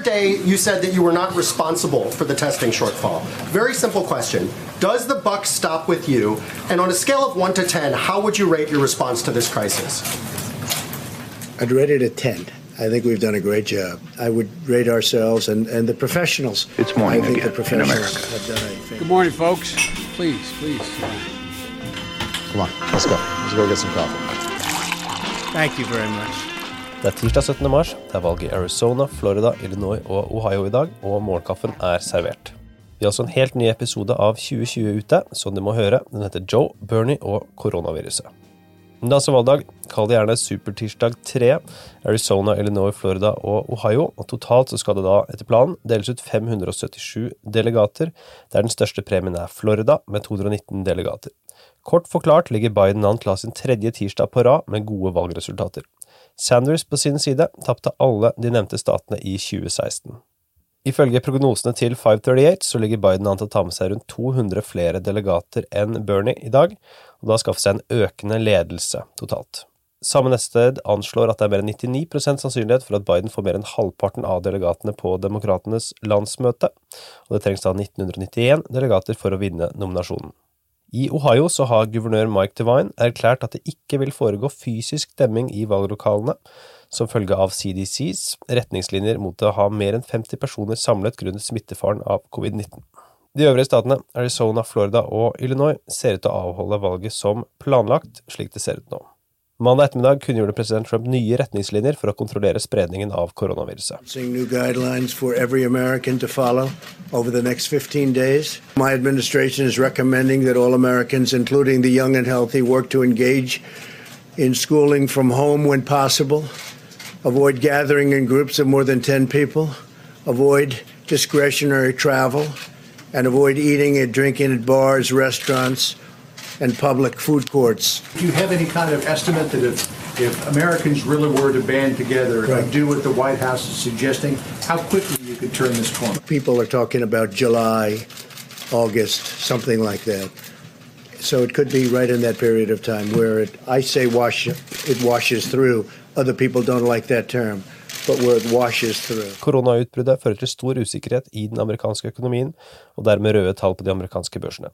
other day, you said that you were not responsible for the testing shortfall. Very simple question. Does the buck stop with you? And on a scale of 1 to 10, how would you rate your response to this crisis? I'd rate it a 10. I think we've done a great job. I would rate ourselves and, and the professionals. It's morning I think again the professionals in America. have done a Good morning, folks. Please, please. Come on, let's go. Let's go get some coffee. Thank you very much. Det er tirsdag 17. mars, det er valg i Arizona, Florida, Illinois og Ohio i dag, og morgenkaffen er servert. Vi har også en helt ny episode av 2020 ute, som du må høre. Den heter Joe, Bernie og koronaviruset. Valgdag. Kall det gjerne Supertirsdag 3. Arizona, Illinois, Florida og Ohio. Og totalt så skal det da, etter planen, deles ut 577 delegater, der den største premien er Florida, med 219 delegater. Kort forklart ligger Biden an til å ha sin tredje tirsdag på rad med gode valgresultater. Sanders på sin side tapte alle de nevnte statene i 2016. Ifølge prognosene til 538 så ligger Biden an til å ta med seg rundt 200 flere delegater enn Bernie i dag, og da skaffe seg en økende ledelse totalt. Samme nettsted anslår at det er mer enn 99% sannsynlighet for at Biden får mer enn halvparten av delegatene på demokratenes landsmøte, og det trengs da 1991 delegater for å vinne nominasjonen. I Ohio så har guvernør Mike Devine erklært at det ikke vil foregå fysisk stemming i valglokalene, som følge av CDCs retningslinjer mot å ha mer enn 50 personer samlet grunnet smittefaren av covid-19. De øvrige statene, Arizona, Florida og Illinois, ser ut til å avholde valget som planlagt, slik det ser ut nå. Mandag ettermiddag kunngjorde president Trump nye retningslinjer for å kontrollere spredningen av koronaviruset. Seeing new guidelines for every American to follow over the next 15 days. My administration is recommending that all Americans, including the young and healthy, work to engage in schooling from home when possible, avoid gathering in groups of more than 10 people, avoid discretionary travel, and avoid eating and drinking at bars, restaurants, and public food courts. Do you have any kind of estimate that if, if Americans really were to band together Right. and do what the White House is suggesting, how quickly you could turn this corner? People are talking about July, August, something like that. So it could be right in that period of time where it, I say wash, it washes through. Other people don't like that term. Koronautbruddet fører til stor usikkerhet i den amerikanske økonomien, og dermed røde tall på de amerikanske børsene.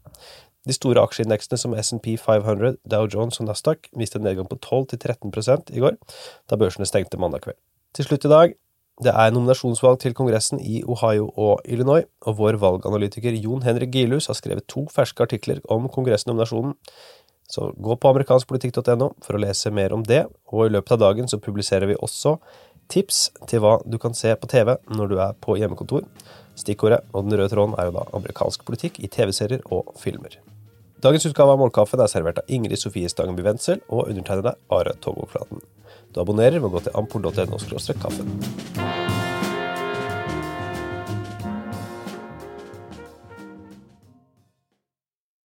De store aksjeindeksene som S&P 500, Dow Jones og Nasdaq viste en nedgang på 12-13 i går, da børsene stengte mandag kveld. Til slutt i dag, det er nominasjonsvalg til Kongressen i Ohio og Illinois, og vår valganalytiker Jon Henrik Gilhus har skrevet to ferske artikler om kongressnominasjonen. Så gå på amerikanskpolitikk.no for å lese mer om det, og i løpet av dagen så publiserer vi også tips til hva du kan se på TV når du er på hjemmekontor. Stikkordet og den røde tråden er jo da amerikansk politikk i TV-serier og filmer. Dagens utgave av Målkaffen er servert av Ingrid Sofie Stangenby Wendsel og undertegnede Are Togoflaten. Du abonnerer ved å gå til ampol.no kaffen.